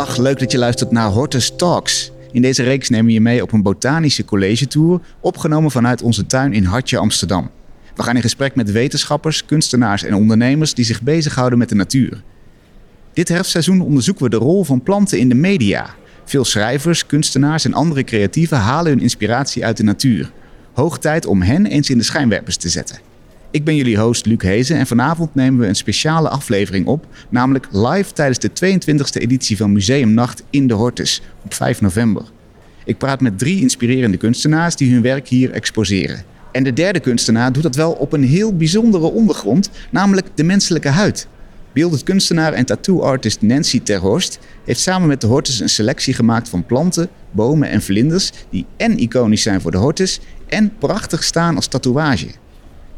Dag, leuk dat je luistert naar Hortus Talks. In deze reeks nemen we je mee op een botanische college-tour, opgenomen vanuit onze tuin in Hartje, Amsterdam. We gaan in gesprek met wetenschappers, kunstenaars en ondernemers die zich bezighouden met de natuur. Dit herfstseizoen onderzoeken we de rol van planten in de media. Veel schrijvers, kunstenaars en andere creatieven halen hun inspiratie uit de natuur. Hoog tijd om hen eens in de schijnwerpers te zetten. Ik ben jullie host Luc Hezen en vanavond nemen we een speciale aflevering op, namelijk live tijdens de 22e editie van Museumnacht in de Hortus op 5 november. Ik praat met drie inspirerende kunstenaars die hun werk hier exposeren. En de derde kunstenaar doet dat wel op een heel bijzondere ondergrond, namelijk de menselijke huid. Beeldend kunstenaar en tattoo-artist Nancy Terhorst heeft samen met de Hortus een selectie gemaakt van planten, bomen en vlinders die en iconisch zijn voor de Hortus en prachtig staan als tatoeage.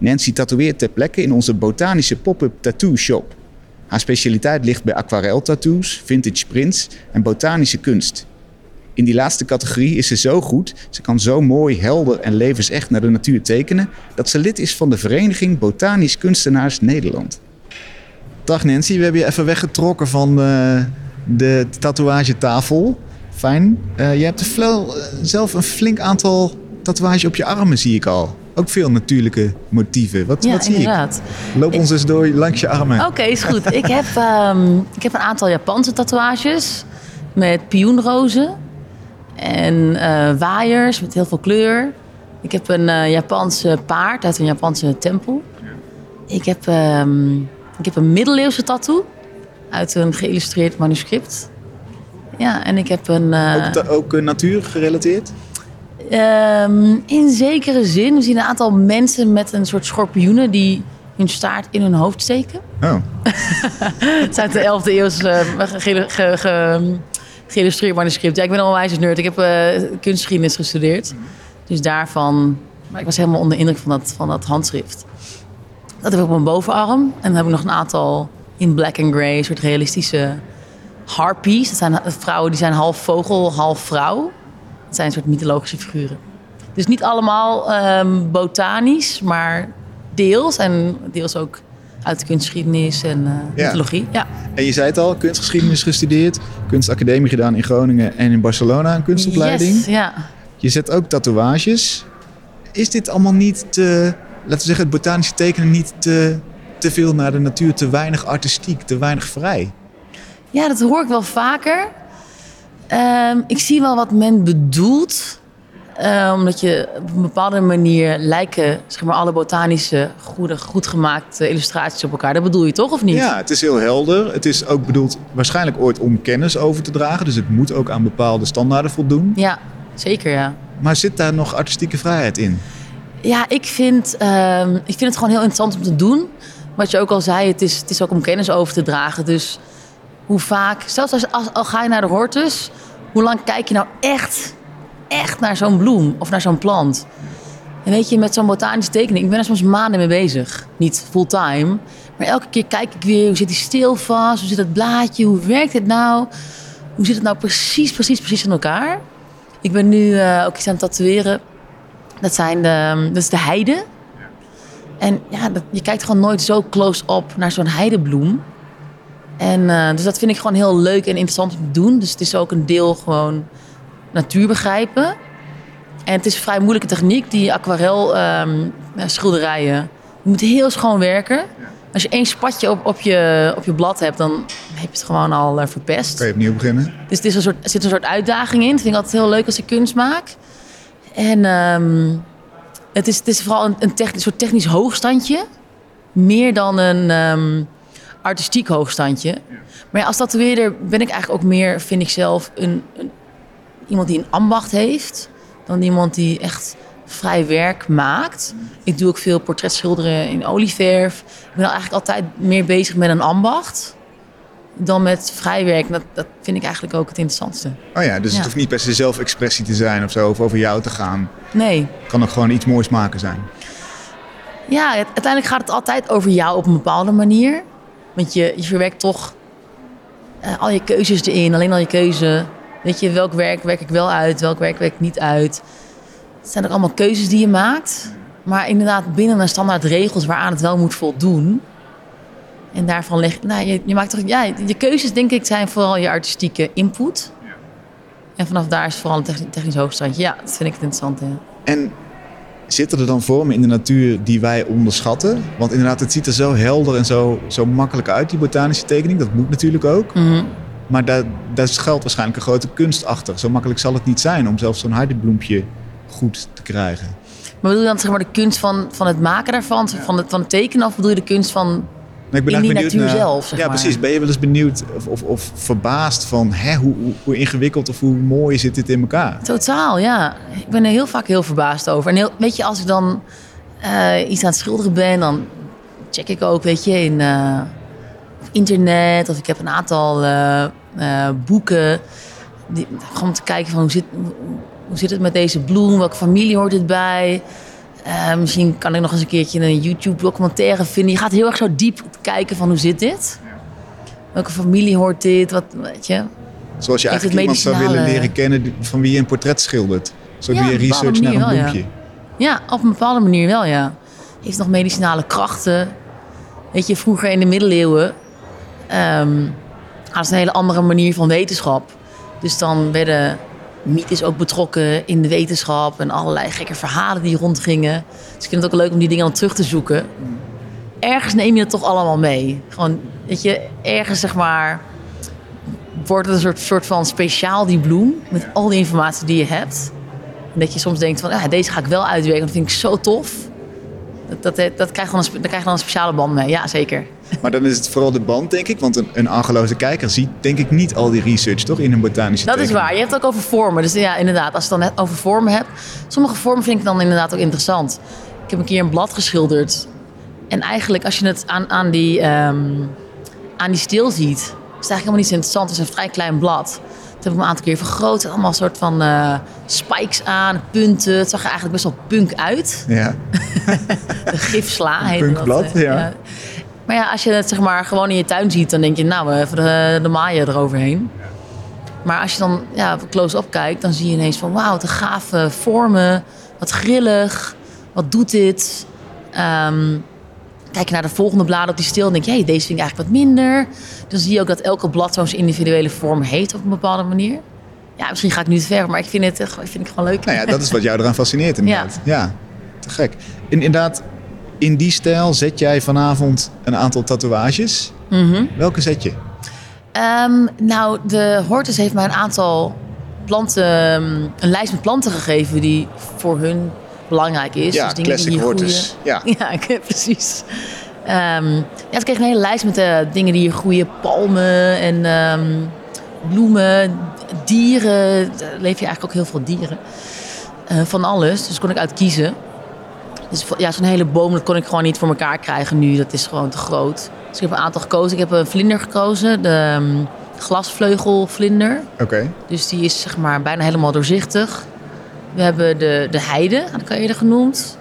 Nancy tatoeëert ter plekke in onze botanische pop-up tattoo shop. Haar specialiteit ligt bij aquareltattoos, vintage prints en botanische kunst. In die laatste categorie is ze zo goed, ze kan zo mooi, helder en levensecht naar de natuur tekenen, dat ze lid is van de Vereniging Botanisch Kunstenaars Nederland. Dag Nancy, we hebben je even weggetrokken van uh, de tatoeagetafel. Fijn. Uh, je hebt uh, zelf een flink aantal tatoeages op je armen, zie ik al. Ook veel natuurlijke motieven. Wat, ja, wat zie inderdaad. ik? Loop ons eens door langs je armen. Oké, okay, is goed. ik, heb, um, ik heb een aantal Japanse tatoeages met pioenrozen en uh, waaiers met heel veel kleur. Ik heb een uh, Japanse paard uit een Japanse tempel. Ik heb, um, ik heb een middeleeuwse tattoo uit een geïllustreerd manuscript. Ja, en ik heb een... Uh, ook, ook natuur gerelateerd? Um, in zekere zin. We zien een aantal mensen met een soort schorpioenen die hun staart in hun hoofd steken. Oh. Het uit de 11e eeuw ge, ge, ge, geïllustreerd manuscript. Ja, ik ben al een wijze nerd. Ik heb uh, kunstgeschiedenis gestudeerd. Dus daarvan... Maar ik was helemaal onder indruk van dat, van dat handschrift. Dat heb ik op mijn bovenarm. En dan heb ik nog een aantal in black and grey, soort realistische harpies. Dat zijn vrouwen die zijn half vogel, half vrouw. Het zijn een soort mythologische figuren. Dus niet allemaal um, botanisch, maar deels. En deels ook uit de kunstgeschiedenis en uh, ja. mythologie. Ja. En je zei het al, kunstgeschiedenis gestudeerd. Kunstacademie gedaan in Groningen en in Barcelona, een kunstopleiding. Yes, ja. Je zet ook tatoeages. Is dit allemaal niet te, laten we zeggen, het botanische tekenen niet te, te veel naar de natuur, te weinig artistiek, te weinig vrij? Ja, dat hoor ik wel vaker. Um, ik zie wel wat men bedoelt. Uh, omdat je op een bepaalde manier lijken zeg maar, alle botanische goede, goed gemaakte illustraties op elkaar. Dat bedoel je toch of niet? Ja, het is heel helder. Het is ook bedoeld waarschijnlijk ooit om kennis over te dragen. Dus het moet ook aan bepaalde standaarden voldoen. Ja, zeker ja. Maar zit daar nog artistieke vrijheid in? Ja, ik vind, uh, ik vind het gewoon heel interessant om te doen. Wat je ook al zei, het is, het is ook om kennis over te dragen. Dus hoe vaak, zelfs als, als al ga je naar de hortus, hoe lang kijk je nou echt, echt naar zo'n bloem of naar zo'n plant? En weet je, met zo'n botanische tekening, ik ben er soms maanden mee bezig. Niet fulltime, maar elke keer kijk ik weer, hoe zit die stil vast? Hoe zit het blaadje? Hoe werkt het nou? Hoe zit het nou precies, precies, precies in elkaar? Ik ben nu uh, ook iets aan het tatoeëren. Dat, zijn de, dat is de heide. En ja, dat, je kijkt gewoon nooit zo close-up naar zo'n heidebloem. En uh, dus dat vind ik gewoon heel leuk en interessant om te doen. Dus het is ook een deel gewoon natuur begrijpen. En het is een vrij moeilijke techniek, die aquarel um, schilderijen. Je moet heel schoon werken. Als je één spatje op, op, je, op je blad hebt, dan heb je het gewoon al uh, verpest. Kan je opnieuw beginnen? Dus het is een soort, er zit een soort uitdaging in. Dat vind ik altijd heel leuk als ik kunst maak. En um, het, is, het is vooral een, een, technisch, soort technisch hoogstandje. Meer dan een... Um, artistiek hoogstandje. Maar ja, als tatoeëerder ben ik eigenlijk ook meer, vind ik zelf, een, een, iemand die een ambacht heeft. Dan iemand die echt vrij werk maakt. Ik doe ook veel portretschilderen in olieverf. Ik ben eigenlijk altijd meer bezig met een ambacht dan met vrij werk. Dat, dat vind ik eigenlijk ook het interessantste. Oh ja, dus ja. het hoeft niet per se zelfexpressie te zijn of zo, of over jou te gaan. Nee. Het kan ook gewoon iets moois maken zijn. Ja, het, uiteindelijk gaat het altijd over jou op een bepaalde manier. Want je, je verwerkt toch uh, al je keuzes erin, alleen al je keuze. Weet je, welk werk werk ik wel uit, welk werk werk ik niet uit. Het zijn ook allemaal keuzes die je maakt. Maar inderdaad binnen een standaard regels waaraan het wel moet voldoen. En daarvan leg nou, je, je maakt toch, ja, je keuzes denk ik zijn vooral je artistieke input. En vanaf daar is vooral een technisch, technisch hoogstandje. Ja, dat vind ik het interessant. Ja. En zitten er dan vormen in de natuur die wij onderschatten? Want inderdaad, het ziet er zo helder en zo, zo makkelijk uit, die botanische tekening. Dat moet natuurlijk ook. Mhm. Maar daar, daar schuilt waarschijnlijk een grote kunst achter. Zo makkelijk zal het niet zijn om zelfs zo'n hardiebloempje goed te krijgen. Maar bedoel je dan zeg maar de kunst van, van het maken daarvan, van, het, van het tekenen? Of bedoel je de kunst van ik ben in die natuur benieuwd naar- zelf? Zeg ja, maar. precies. Ben je wel eens benieuwd of, of, of verbaasd van hè, hoe, hoe, hoe ingewikkeld of hoe mooi zit dit in elkaar? Totaal, ja. Ik ben er heel vaak heel verbaasd over. En heel, weet je, als ik dan eh, iets aan het schilderen ben, dan check ik ook, weet je, in op internet of ik heb een aantal eh, boeken. Die, gewoon om te kijken van hoe zit, hoe zit het met deze bloem, welke familie hoort het bij. Eh, misschien kan ik nog eens een keertje een YouTube documentaire vinden. Je gaat heel erg zo diep kijken van hoe zit dit? Welke familie hoort dit? Wat, weet je? Zoals je Heeft eigenlijk iemand zou willen leren kennen van wie je een portret schildert. Zo doe je research naar een ja. bloempje. Ja, op een bepaalde manier wel, ja. Heeft nog medicinale krachten. Weet je, vroeger in de middeleeuwen ehm hadden ze een hele andere manier van wetenschap. Dus dan werden mythes ook betrokken in de wetenschap en allerlei gekke verhalen die rondgingen. Dus ik vind het ook leuk om die dingen dan terug te zoeken. Ergens neem je het toch allemaal mee. Gewoon, weet je, ergens zeg maar wordt het een soort, soort van speciaal die bloem met al die informatie die je hebt. Dat je soms denkt van, ja, deze ga ik wel uitwerken. Dat vind ik zo tof. Dat, dat, dat krijgt dan een, daar krijg je dan een speciale band mee. Ja, zeker. Maar dan is het vooral de band, denk ik. Want een, een argeloze kijker ziet, denk ik, niet al die research, toch? In een botanische Dat is waar. Je hebt het ook over vormen. Dus ja, inderdaad, als je het dan net over vormen hebt. Sommige vormen vind ik dan inderdaad ook interessant. Ik heb een keer een blad geschilderd. En eigenlijk, als je het aan, aan, die, ehm, aan die steel ziet, is het eigenlijk helemaal niet zo interessant. Het is een vrij klein blad. Dat heb ik een aantal keer vergroot. Allemaal soort van eh, spikes aan, punten. Het zag er eigenlijk best wel punk uit. Ja. Een gifsla heet punkblad, dat. eh, ja. Maar ja, als je het zeg maar gewoon in je tuin ziet, dan denk je, nou, even de, de maaien eroverheen. Maar als je dan ja, close-up kijkt, dan zie je ineens van, wauw, wat een gave vormen. Wat grillig. Wat doet dit? Ehm, kijk je naar de volgende bladen op die stil en denk je, hey, deze vind ik eigenlijk wat minder. Dan zie je ook dat elke blad zo'n individuele vorm heeft op een bepaalde manier. Ja, misschien ga ik nu te ver, maar ik vind het, ik vind het gewoon leuk. Nou ja, dat is wat jou eraan fascineert inderdaad. Ja, te gek. En inderdaad, in die stijl zet jij vanavond een aantal tatoeages. Mhm. Welke zet je? Ehm, nou, de Hortus heeft mij een aantal planten, ehm, een lijst met planten gegeven die voor hun belangrijk is. Ja, dus classic Hortus. Ja. ja, ik- precies. Ehm, ja, ik kreeg een hele lijst met eh, dingen die hier groeien. Palmen en bloemen, dieren. Daar leef je eigenlijk ook heel veel dieren. Eh, van alles, dus kon ik uit kiezen. Dus ja, zo'n hele boom, dat kon ik gewoon niet voor elkaar krijgen nu. Dat is gewoon te groot. Dus ik heb een aantal gekozen. Ik heb een vlinder gekozen, de ehm, glasvleugelvlinder. Oké. Dus die is zeg maar bijna helemaal doorzichtig. We hebben de, de heide, had ik al eerder genoemd.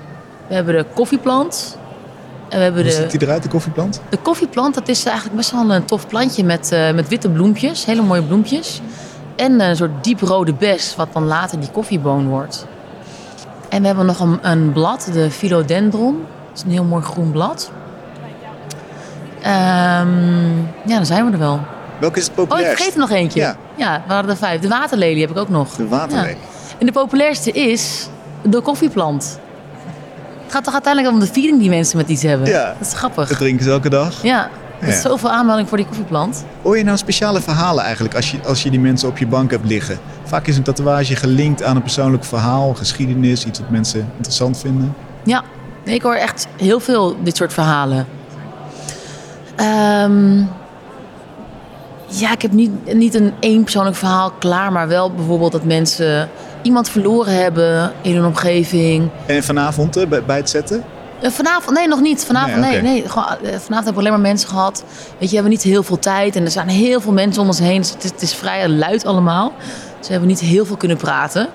We hebben de koffieplant. En we hebben Hoe de, ziet die eruit, de koffieplant? de koffieplant, dat is eigenlijk best wel een tof plantje met, eh, met witte bloempjes. Hele mooie bloempjes. En een soort dieprode bes, wat dan later die koffieboon wordt. En we hebben nog een, een blad, de philodendron. Dat is een heel mooi groen blad. Ehm, ja, dan zijn we er wel. Welke is het Oh, ik vergeet er nog eentje. Ja. Ja, we hadden er vijf. De waterlelie heb ik ook nog. De waterlelie. Ja. En de populairste is de koffieplant. Het gaat toch uiteindelijk om de feeling die mensen met iets hebben. Ja. Dat is grappig. Dat drinken ze elke dag. Ja, er is zoveel aanmelding voor die koffieplant. Hoor je nou speciale verhalen eigenlijk als je, als je die mensen op je bank hebt liggen? Vaak is een tatoeage gelinkt aan een persoonlijk verhaal, geschiedenis, iets wat mensen interessant vinden. Ja, ik hoor echt heel veel dit soort verhalen. Ehm, ja, ik heb niet, niet een één persoonlijk verhaal klaar, maar wel bijvoorbeeld dat mensen iemand verloren hebben in hun omgeving. En vanavond eh, bij het zetten? Eh, Vanavond, nee, nog niet. Vanavond, Nee, nee. oké. nee, gewoon, eh, vanavond hebben we alleen maar mensen gehad. Weet je, we hebben niet heel veel tijd en er zijn heel veel mensen om ons heen. Dus het, is, het is vrij luid allemaal. Dus we hebben niet heel veel kunnen praten.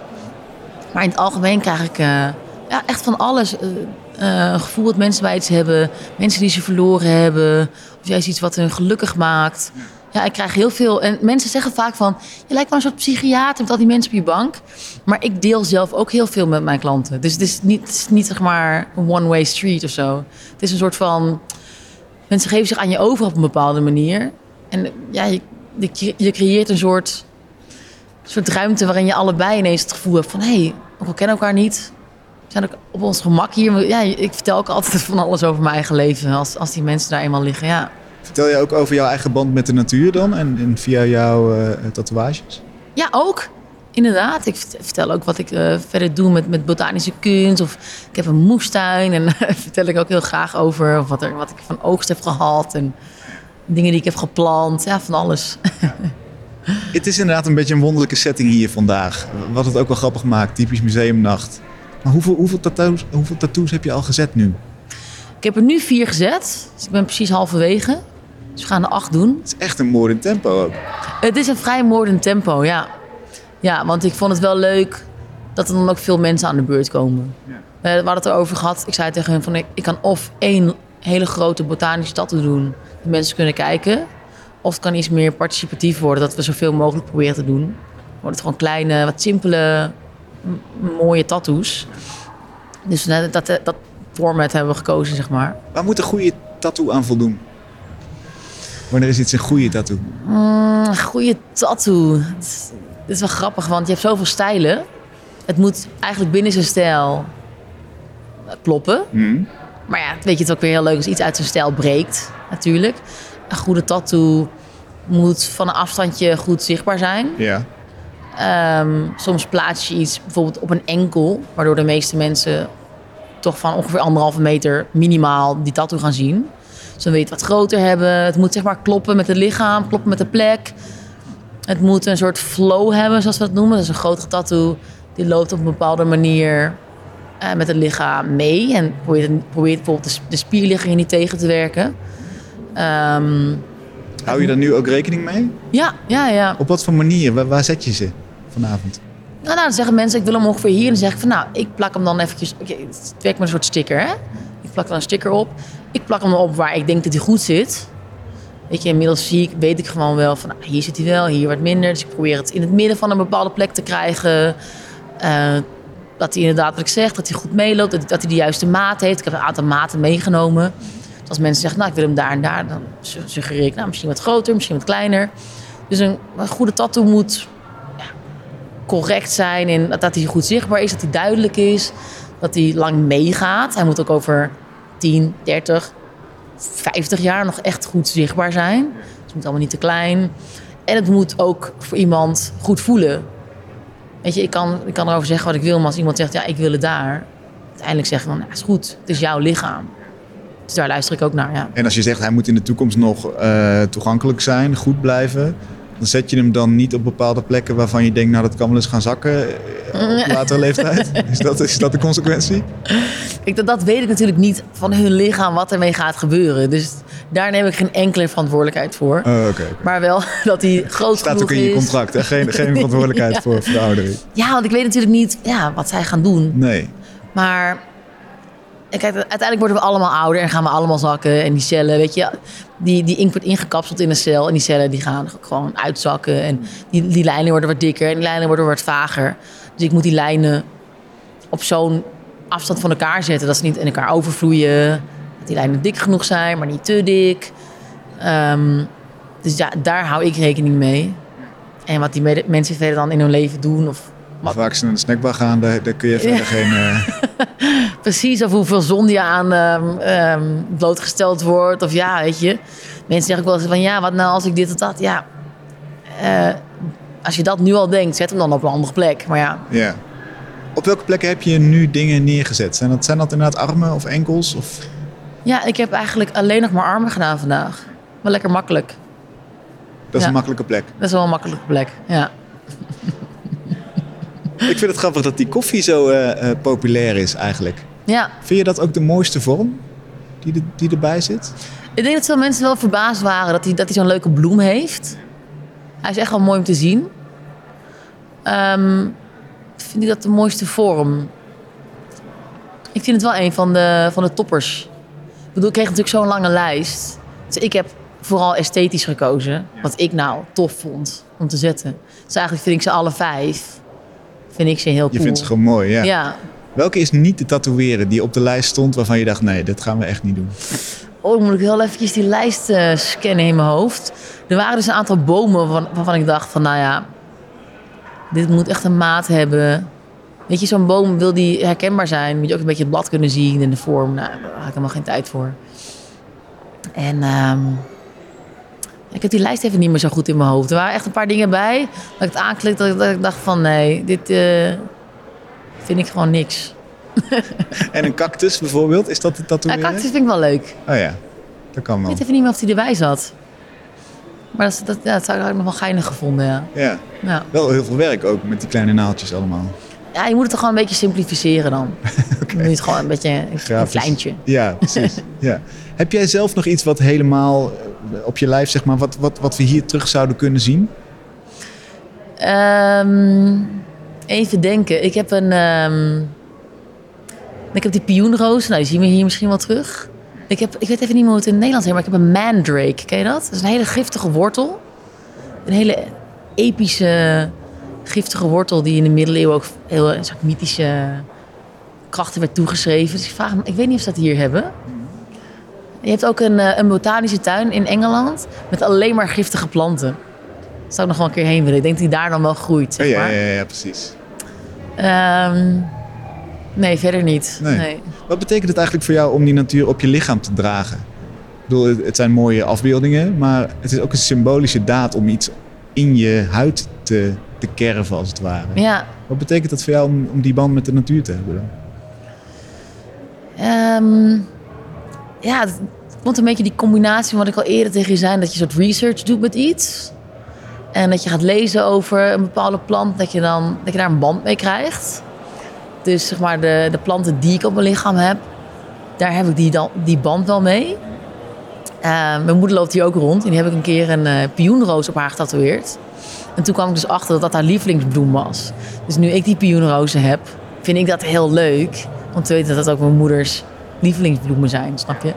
Maar in het algemeen krijg ik eh, ja, echt van alles. een gevoel dat mensen bij iets hebben. Mensen die ze verloren hebben. Of juist iets wat hun gelukkig maakt. Ja, ik krijg heel veel. En mensen zeggen vaak van... Je lijkt wel een soort psychiater met al die mensen op je bank. Maar ik deel zelf ook heel veel met mijn klanten. Dus het is niet, niet zeg maar een one-way street of zo. Het is een soort van... mensen geven zich aan je over op een bepaalde manier. En ja, je, je, creëert een soort, soort ruimte waarin je allebei ineens het gevoel hebt van... hé, hey, we kennen elkaar niet. Zijn ook op ons gemak hier. Ja, ik vertel ook altijd van alles over mijn eigen leven als, als die mensen daar eenmaal liggen, ja. Vertel je ook over jouw eigen band met de natuur dan en, en via jouw uh, tatoeages? Ja, ook. Inderdaad. Ik vertel ook wat ik uh, verder doe met, met botanische kunst. Of ik heb een moestuin en vertel ik ook heel graag over. Of wat, er, wat ik van oogst heb gehad en dingen die ik heb geplant. Ja, van alles. het is inderdaad een beetje een wonderlijke setting hier vandaag. Wat het ook wel grappig maakt. Typisch museumnacht. Maar hoeveel, hoeveel, tattoos, hoeveel tattoos heb je al gezet nu? Ik heb er nu vier gezet. Dus ik ben precies halverwege. Dus we gaan er acht doen. Het is echt een moordend tempo ook. Het is een vrij moordend tempo, ja. Ja, want ik vond het wel leuk dat er dan ook veel mensen aan de beurt komen. Ja. We hadden het erover gehad. Ik zei tegen hen van ik, ik kan of één hele grote botanische tattoo doen. Dat mensen kunnen kijken. Of het kan iets meer participatief worden. Dat we zoveel mogelijk proberen te doen. Wordt het gewoon kleine, wat simpele, mooie tattoos. Dus dat, dat, dat format hebben we gekozen, zeg maar. Waar moet een goede tattoo aan voldoen? Wanneer is iets een goede tattoo? Mm, goede tattoo. Het is wel grappig, want je hebt zoveel stijlen. Het moet eigenlijk binnen zijn stijl kloppen. Mm. Maar ja, weet je, het is ook weer heel leuk als iets uit zijn stijl breekt, natuurlijk. Een goede tattoo moet van een afstandje goed zichtbaar zijn. Ja. Ehm, soms plaats je iets bijvoorbeeld op een enkel, waardoor de meeste mensen toch van ongeveer anderhalve meter minimaal die tattoo gaan zien. Dan wil je het wat groter hebben. Het moet zeg maar kloppen met het lichaam, kloppen met de plek. Het moet een soort flow hebben, zoals we dat noemen. Dus een grotere tattoo die loopt op een bepaalde manier uh, met het lichaam mee. En probeert, probeert bijvoorbeeld de, de spierliggingen niet tegen te werken. Um, Hou je daar nu ook rekening mee? Ja, ja, ja. Op wat voor manier? Waar, waar zet je ze vanavond? Nou, nou, dan zeggen mensen, ik wil hem ongeveer hier. En dan zeg ik van, nou, ik plak hem dan eventjes... Okay, het werkt met een soort sticker, hè? Ik plak dan een sticker op. Ik plak hem op waar ik denk dat hij goed zit. Weet je, inmiddels zie ik, weet ik gewoon wel van, nou, hier zit hij wel, hier wat minder. Dus ik probeer het in het midden van een bepaalde plek te krijgen. Uh, dat hij inderdaad, wat ik zeg, dat hij goed meeloopt. Dat, dat hij de juiste maat heeft. Ik heb een aantal maten meegenomen. Dus als mensen zeggen, nou, ik wil hem daar en daar. Dan suggereer ik, nou, misschien wat groter, misschien wat kleiner. Dus een, een goede tattoo moet ja, correct zijn. En dat hij goed zichtbaar is, dat hij duidelijk is. Dat hij lang meegaat. Hij moet ook over 10, 30, 50 jaar nog echt goed zichtbaar zijn. Het moet allemaal niet te klein. En het moet ook voor iemand goed voelen. Weet je, ik kan, ik kan erover zeggen wat ik wil, maar als iemand zegt, ja, ik wil het daar. Uiteindelijk zeg ik dan, nou, is goed, het is jouw lichaam. Dus daar luister ik ook naar, ja. En als je zegt, hij moet in de toekomst nog uh, toegankelijk zijn, goed blijven... Dan zet je hem dan niet op bepaalde plekken waarvan je denkt, nou dat kan wel eens gaan zakken eh, op latere leeftijd. Is dat, is dat de consequentie? Ik, dat, dat weet ik natuurlijk niet van hun lichaam wat ermee gaat gebeuren. Dus daar neem ik geen enkele verantwoordelijkheid voor. Oh, okay, Maar wel dat hij groot Staat ook in je contract, hè? Geen, geen verantwoordelijkheid ja. voor, voor de ouderen. Ja, want ik weet natuurlijk niet ja, wat zij gaan doen. Nee. Maar kijk, uiteindelijk worden we allemaal ouder en gaan we allemaal zakken. En die cellen, weet je, die, die ink wordt ingekapseld in een cel. En die cellen die gaan gewoon uitzakken. En die, lijnen worden wat dikker en die lijnen worden wat vager. Dus ik moet die lijnen op zo'n afstand van elkaar zetten. Dat ze niet in elkaar overvloeien. Dat die lijnen dik genoeg zijn, maar niet te dik. Um, dus ja, daar hou ik rekening mee. En wat die mensen verder dan in hun leven doen. Of wat... Vaak ze naar de snackbar gaan, daar, daar kun je verder ja. geen... Uh... Precies, of hoeveel zon je aan um, um, blootgesteld wordt. Of ja, weet je. Mensen zeggen ook wel eens van, ja, wat nou als ik dit of dat... Ja, uh, als je dat nu al denkt, zet hem dan op een andere plek. Maar ja... Ja. Op welke plekken heb je nu dingen neergezet? Zijn dat, zijn dat inderdaad armen of enkels? Of... Ja, ik heb eigenlijk alleen nog maar armen gedaan vandaag. Wel lekker makkelijk. Dat is ja. een makkelijke plek? Dat is wel een makkelijke plek, ja. Ik vind het grappig dat die koffie zo uh, uh, populair is eigenlijk. Ja. Vind je dat ook de mooiste vorm die, de, die erbij zit? Ik denk dat veel mensen wel verbaasd waren dat hij, dat hij zo'n leuke bloem heeft. Hij is echt wel mooi om te zien. Um, vind ik dat de mooiste vorm? Ik vind het wel een van de, van de toppers. Ik bedoel, ik kreeg natuurlijk zo'n lange lijst. Dus ik heb vooral esthetisch gekozen. Wat ik nou tof vond om te zetten. Dus eigenlijk vind ik ze alle vijf vind ik ze heel cool. Je vindt ze gewoon mooi, ja. ja. Welke is niet te tatoeëren die op de lijst stond waarvan je dacht, nee, dat gaan we echt niet doen? Oh, moet ik heel eventjes die lijst eh, scannen in mijn hoofd. Er waren dus een aantal bomen waarvan, waarvan ik dacht van, nou ja, dit moet echt een maat hebben. Weet je, zo'n boom wil die herkenbaar zijn. Moet je ook een beetje het blad kunnen zien en de vorm. Nou, daar had ik helemaal geen tijd voor. En ehm, ik heb die lijst even niet meer zo goed in mijn hoofd. Er waren echt een paar dingen bij. Dat ik het aanklikte, dat ik, dat ik dacht van nee, dit eh, vind ik gewoon niks. En een cactus bijvoorbeeld, is dat het Ja, tatoeëren? cactus vind ik wel leuk. Oh ja, dat kan Ik wel. weet even niet meer of die erbij zat. Maar dat, dat, ja, dat zou ik nog wel geinig gevonden, ja. Ja, ja. wel heel veel werk ook met die kleine naaldjes allemaal. Ja, je moet het toch gewoon een beetje simplificeren dan. Moet je het gewoon een beetje een, een kleintje. Ja, precies. ja. Heb jij zelf nog iets wat helemaal op je lijf, zeg maar, wat, wat, wat we hier terug zouden kunnen zien? Ehm, even denken. Ik heb een... ehm, ik heb die pioenroos. Nou, die zien we hier misschien wel terug. Ik, heb, ik weet even niet meer hoe het in het Nederlands heet, maar ik heb een mandrake. Ken je dat? Dat is een hele giftige wortel. Een hele epische, giftige wortel die in de middeleeuwen ook heel een soort mythische krachten werd toegeschreven. Dus ik vraag me, ik weet niet of ze dat hier hebben. Je hebt ook een, eh, een botanische tuin in Engeland met alleen maar giftige planten. Daar zou ik nog wel een keer heen willen. Ik denk dat die daar dan wel groeit, zeg ja, maar. ja, ja, precies. Ehm, nee, verder niet. Nee. Nee. Wat betekent het eigenlijk voor jou om die natuur op je lichaam te dragen? Ik bedoel, het- zijn mooie afbeeldingen, maar het is ook een symbolische daad om iets in je huid te, te kerven, als het ware. Ja, Wat betekent dat voor jou om, om die band met de natuur te hebben? ehm, ja, komt een beetje die combinatie van wat ik al eerder tegen je zei, dat je soort research doet met iets. En dat je gaat lezen over een bepaalde plant, dat je, dan, dat je daar een band mee krijgt. Dus zeg maar de, de planten die ik op mijn lichaam heb, daar heb ik die, dan, die band wel mee. Eh, mijn moeder loopt hier ook rond en die heb ik een keer een eh pioenroos op haar getatoeëerd. En toen kwam ik dus achter dat dat haar lievelingsbloem was. Dus nu ik die pioenrozen heb, vind ik dat heel leuk. Om te weten dat dat ook mijn moeders lievelingsbloemen zijn, snap je?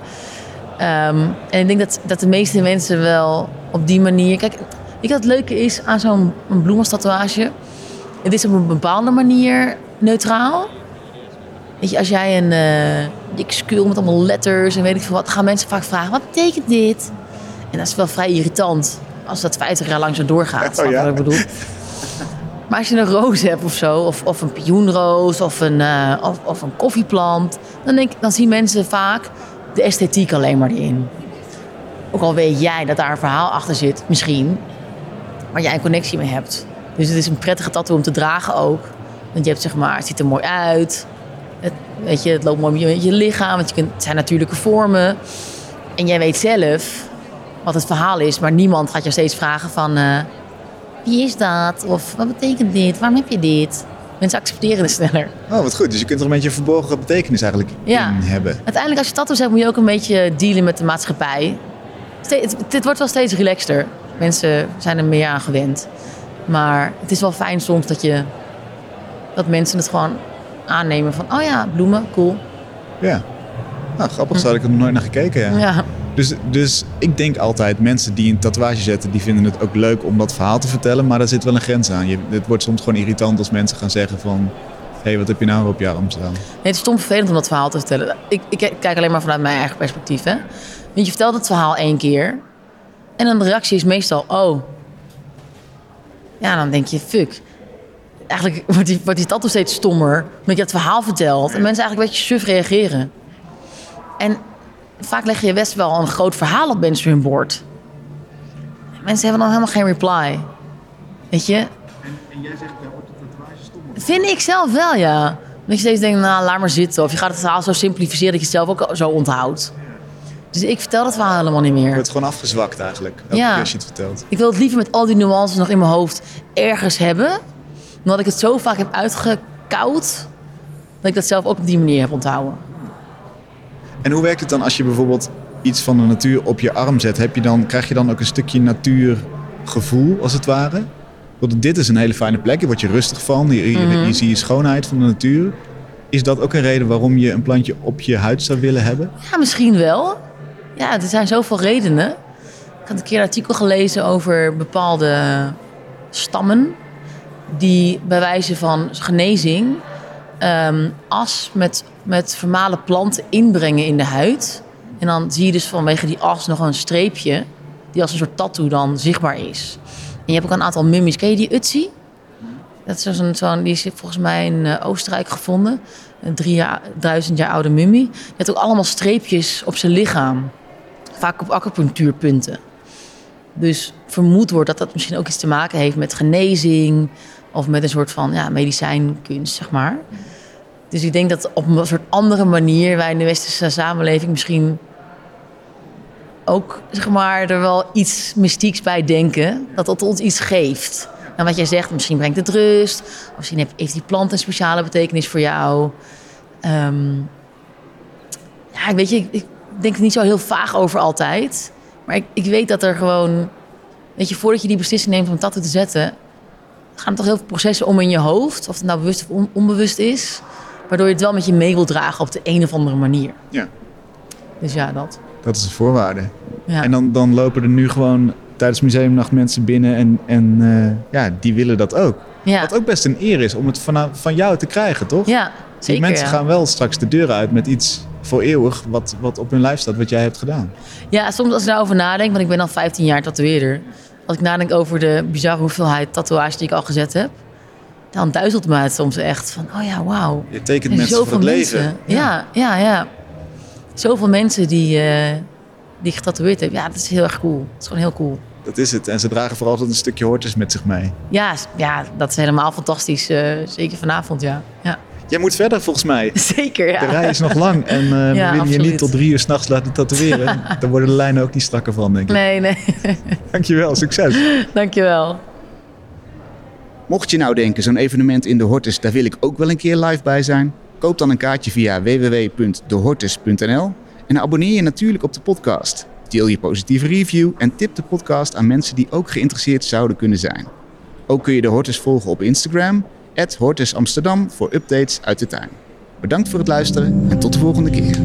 Ehm, en ik denk dat, dat de meeste mensen wel op die manier... Kijk, je wat het leuke is aan zo'n bloemenstatoeage? Het is op een bepaalde manier neutraal. Weet je, als jij een eh dik met allemaal letters en weet ik veel wat... gaan mensen vaak vragen, wat betekent dit? En dat is wel vrij irritant als dat 50 jaar lang zo doorgaat. Oh, ja. wat ik bedoel? Maar als je een roos hebt of zo, of, of een pioenroos of een, eh, of, of een koffieplant, dan, denk, dan zien mensen vaak de esthetiek alleen maar erin. Ook al weet jij dat daar een verhaal achter zit, misschien, waar jij een connectie mee hebt. Dus het is een prettige tattoo om te dragen ook. Want je hebt zeg maar, het ziet er mooi uit. Het, weet je, het loopt mooi met je, je lichaam, want je kunt, het zijn natuurlijke vormen. En jij weet zelf wat het verhaal is, maar niemand gaat je steeds vragen van... eh, wie is dat? Of wat betekent dit? Waarom heb je dit? Mensen accepteren het sneller. Oh, wat goed. Dus je kunt er een beetje een verborgen betekenis eigenlijk Ja. in hebben. Uiteindelijk, als je tattoos hebt, moet je ook een beetje dealen met de maatschappij. Het wordt wel steeds relaxter. Mensen zijn er meer aan gewend. Maar het is wel fijn soms dat, je, dat mensen het gewoon aannemen van... oh ja, bloemen, cool. Ja. Nou, grappig. Zo had ik er nog nooit naar gekeken, ja. Ja, Dus, dus ik denk altijd, mensen die een tatoeage zetten, die vinden het ook leuk om dat verhaal te vertellen. Maar daar zit wel een grens aan. Je, het wordt soms gewoon irritant als mensen gaan zeggen van... Hé, hey, wat heb je nou op je arm staan? Nee, het is stom vervelend om dat verhaal te vertellen. Ik, ik kijk alleen maar vanuit mijn eigen perspectief. Hè? Want je vertelt het verhaal één keer. En dan de reactie is meestal, oh. Ja, dan denk je, fuck. Eigenlijk wordt die, wordt die steeds stommer. Omdat je het verhaal vertelt. En mensen eigenlijk een beetje suf reageren. En vaak leg je best wel een groot verhaal op mensen hun bord. Mensen hebben dan helemaal geen reply. Weet je? En jij zegt, ja, wordt de tatoeage stom? Vind ik zelf wel, ja. Dat je steeds denkt, nou, laat maar zitten. Of je gaat het verhaal zo simplificeren dat je het zelf ook zo onthoudt. Dus ik vertel dat verhaal helemaal niet Het meer. wordt gewoon afgezwakt eigenlijk, elke Ja. keer als je het vertelt. Ik wil het liever met al die nuances nog in mijn hoofd ergens hebben. Omdat ik het zo vaak heb uitgekoud... dat ik dat zelf ook op die manier heb onthouden. En hoe werkt het dan als je bijvoorbeeld iets van de natuur op je arm zet? Heb je dan, krijg je dan ook een stukje natuurgevoel, als het ware? Want dit is een hele fijne plek, je wordt je rustig van, je, je, Mhm. je ziet je schoonheid van de natuur. Is dat ook een reden waarom je een plantje op je huid zou willen hebben? Ja, misschien wel. Ja, er zijn zoveel redenen. Ik had een keer een artikel gelezen over bepaalde stammen... die bij wijze van genezing ehm, as met, met vermalen planten inbrengen in de huid. En dan zie je dus vanwege die as nog een streepje... die als een soort tattoo dan zichtbaar is. En je hebt ook een aantal mummies. Ken je die Utsi? Dat is zo'n, zo'n, die is volgens mij in uh, Oostenrijk gevonden. Een 3000 jaar oude mummie. Die heeft ook allemaal streepjes op zijn lichaam. Vaak op acupunctuurpunten. Dus vermoed wordt dat dat misschien ook iets te maken heeft met genezing... of met een soort van ja, medicijnkunst, zeg maar. Dus ik denk dat op een soort andere manier... wij in de westerse samenleving misschien ook zeg maar, er wel iets mystieks bij denken. Dat dat ons iets geeft. En wat jij zegt, misschien brengt het rust. Of misschien heeft die plant een speciale betekenis voor jou. Um, ja, weet je, ik, denk er niet zo heel vaag over altijd. Maar ik, ik weet dat er gewoon... Weet je, voordat je die beslissing neemt om tattoo te zetten... gaan er toch heel veel processen om in je hoofd. Of het nou bewust of on, onbewust is. Waardoor je het wel met je mee wil dragen op de een of andere manier. Ja. Dus ja, dat. Dat is de voorwaarde. Ja. En dan, dan lopen er nu gewoon tijdens Museumnacht mensen binnen en, en uh, ja, die willen dat ook. Ja. Wat ook best een eer is om het van, van jou te krijgen, toch? Ja, zeker. Die mensen ja. gaan wel straks de deur uit met iets voor eeuwig wat, wat op hun lijf staat, wat jij hebt gedaan. Ja, soms als ik daarover nadenk, want ik ben al 15 jaar tatoeëerder. Als ik nadenk over de bizarre hoeveelheid tatoeages die ik al gezet heb, dan duizelt me het soms echt van, oh ja, wauw. Je tekent mensen voor het mensen. leven. Ja, ja, ja. Zoveel mensen die, uh, die getatoeëerd heb. Ja, dat is heel erg cool. Dat is gewoon heel cool. Dat is het. En ze dragen vooral altijd een stukje hortus met zich mee. Ja, ja dat is helemaal fantastisch. Uh, zeker vanavond, ja. ja. Jij moet verder volgens mij. Zeker, ja. De rij is nog lang en uh, ja, willen absoluut. je niet tot drie uur s'nachts laten tatoeëren. Dan worden de lijnen ook niet strakker van, denk ik. Nee, nee. Dankjewel, succes. Dankjewel. Mocht je nou denken, zo'n evenement in de Hortus, daar wil ik ook wel een keer live bij zijn. Koop dan een kaartje via www.dehortus.nl en abonneer je natuurlijk op de podcast. Deel je positieve review en tip de podcast aan mensen die ook geïnteresseerd zouden kunnen zijn. Ook kun je de Hortus volgen op Instagram, Hortus Amsterdam, voor updates uit de tuin. Bedankt voor het luisteren en tot de volgende keer.